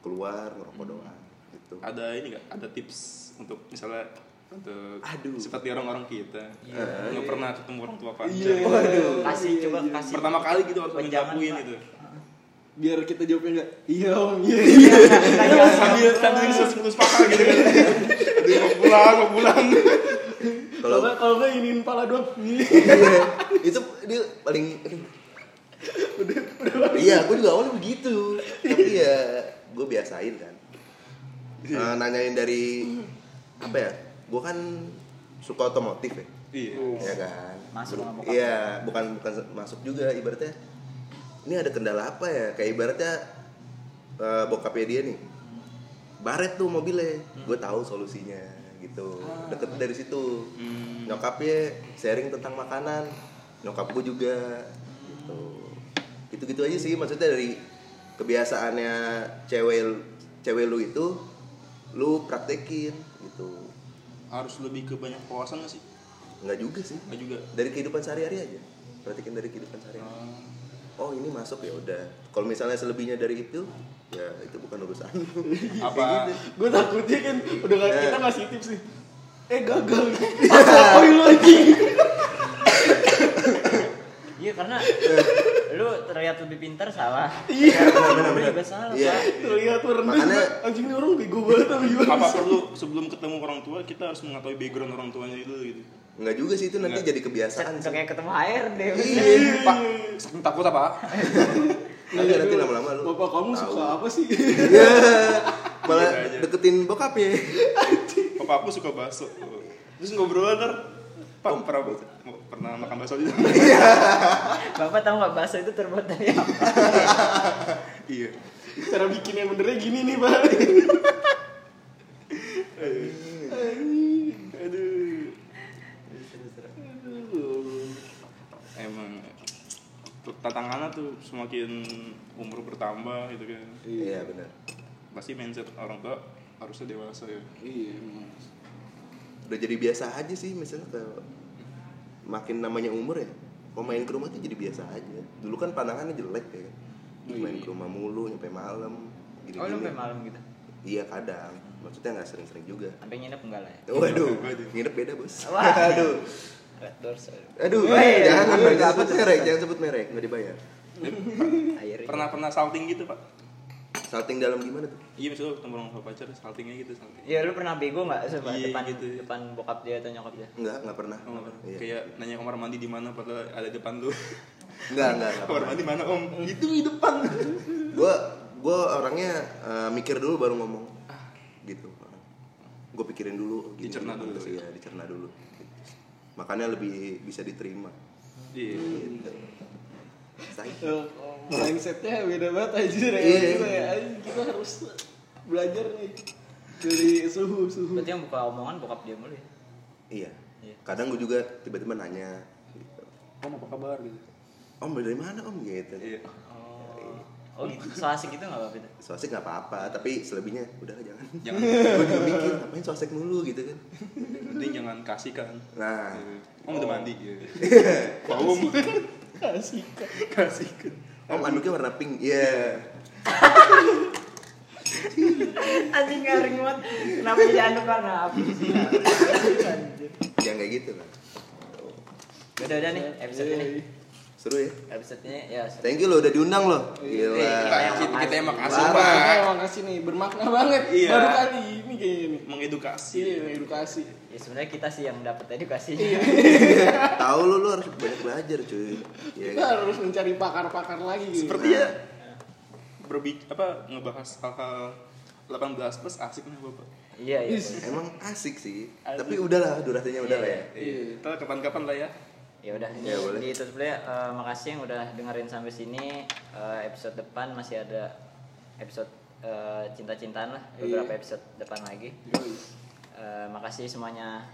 keluar ngerokok doang. Gitu. ada ini gak ada tips untuk misalnya untuk Aduh. seperti orang-orang kita Iya. nggak pernah ketemu orang tua pacar Iya. Waduh. Kasih coba kasih. pertama kali gitu ngelakuin Pak. itu Biar kita jawabnya enggak. Iya om, iya. iya. Kayak sambil sambil ngelus paha gitu kan <laughs> aduh mau pulang mau pulang Kalau enggak kalau enggak iniin pala doang. Iya. <laughs> Iya. itu dia paling iya gue juga awalnya begitu. Tapi ya gue biasain kan. Eh, nanyain dari apa ya? Gue kan suka otomotif ya. Iya. Ya kan? Masuk iya bukan bukan masuk juga ibaratnya. Ini ada kendala apa ya? Kayak ibaratnya eh, bokapnya dia nih baret tuh mobilnya. Gue tahu solusinya gitu. Deket dari situ. Hmm. nyokapnya sharing tentang makanan. Nyokap gue juga gitu. Gitu gitu aja sih maksudnya dari kebiasaannya cewek cewek lu itu lu praktekin gitu. Harus lebih ke banyak wawasan gak sih? Nggak juga sih. Nggak juga. Dari kehidupan sehari-hari aja. Praktekin dari kehidupan sehari-hari oh ini masuk ya udah kalau misalnya selebihnya dari itu ya itu bukan urusan <laughs> lu. apa gitu. Gue takutnya kan udah nggak- Nah. kita ngasih tips nih. Eh gagal. Apa lu anjing? Iya karena lu terlihat lebih pintar salah. Iya. Juga salah. Iya. Terlihat merendah. Makanya- anjing ini orang bego banget gimana? apa perlu sebelum ketemu orang tua kita harus mengetahui background orang tuanya itu gitu nggak juga sih itu nanti Nggak. jadi kebiasaan sih kayak ketemu HRD. iya pak takut apa <laughs> nanti nanti lama-lama lu Bapak kamu tahu. suka apa sih? Iya. <laughs> malah Gitu aja. deketin bokapnya papa aku suka bakso terus ngobrol ntar pak pernah pernah makan bakso juga <laughs> Bapak tahu nggak bakso itu terbuat dari apa? iya Cara bikin yang benernya gini nih, Pak. aduh emang tantangannya tuh semakin umur bertambah gitu kan. Iya benar. Pasti mindset orang tua harusnya dewasa ya. Iya, udah jadi biasa aja sih misalnya kalau makin namanya umur ya mau main ke rumah tuh jadi biasa aja. Dulu kan pandangannya jelek ya kan. Oh, main iya. ke rumah mulu nyampe malam gini Oh lu sampai malam gitu. iya kadang. Maksudnya nggak sering-sering juga. Sampai nginep enggak lah ya? waduh Waduh. nginep beda bos. Wah. Aduh Red Doors. aduh Weh, jangan apa jangan tuh? sebut merek jangan sebut merek nggak dibayar pernah pernah salting gitu pak salting dalam gimana tuh iya misalnya ketemu orang tua pacar saltingnya gitu salting Ya lu pernah bego nggak Iya, depan gitu. depan bokap dia atau nyokap dia? nggak nggak pernah Oh, nggak pernah. Iya. kayak nanya kamar mandi di mana padahal ada depan tuh nggak nggak nggak <laughs> kamar mandi mana om itu di depan gue gue orangnya eh, mikir dulu baru ngomong gitu gue pikirin dulu gini, Dicerna dulu, sih, ya dicerna dulu. Makanya lebih bisa diterima iya gitu. Say. Eh, mindsetnya beda banget aja ya. Iya. Kita, ya. Kita harus belajar nih dari suhu suhu. Berarti yang buka omongan bokap dia mulu ya? iya Iya. kadang gue juga tiba-tiba nanya gitu. om apa kabar gitu om dari mana om gitu iya Oh. Oh gitu. So asik gitu nggak bapak itu? so asik nggak apa-apa tapi selebihnya udah lah, jangan jangan <laughs> gue juga mikir ngapain so asik mulu gitu kan penting jangan kasihkan nah om udah mandi iya. Pak <laughs> om Kasih. kasihkan om anduknya warna pink iya <laughs> Anjing garing banget. Kenapa jadi anduk karena apa sih? Jangan kayak gitu lah Udah udah nih episode ini. Seru ya. episode ini ya seru. Thank you lo udah diundang lo. Iya, Gila. kita yang kita, kita yang makasih Parah. pak emang kasih nih bermakna banget Iya. baru kali ini kayaknya nih. mengedukasi Iya, edukasi. ya sebenarnya kita sih yang dapat edukasi <laughs> Tahu lo lo harus banyak belajar cuy. Iya Kita kan? harus mencari pakar-pakar lagi gitu. seperti ya berbic apa ngebahas hal-hal 18 plus asik nih bapak iya iya Emang asik sih. Tapi udahlah durasinya udah lah ya. iya kita kapan-kapan lah ya ya udah Ya, boleh. ditutup dulu ya Eh, makasih yang udah dengerin sampai sini Eh, episode depan masih ada episode eh, cinta-cintaan lah beberapa episode depan lagi. Eh, makasih semuanya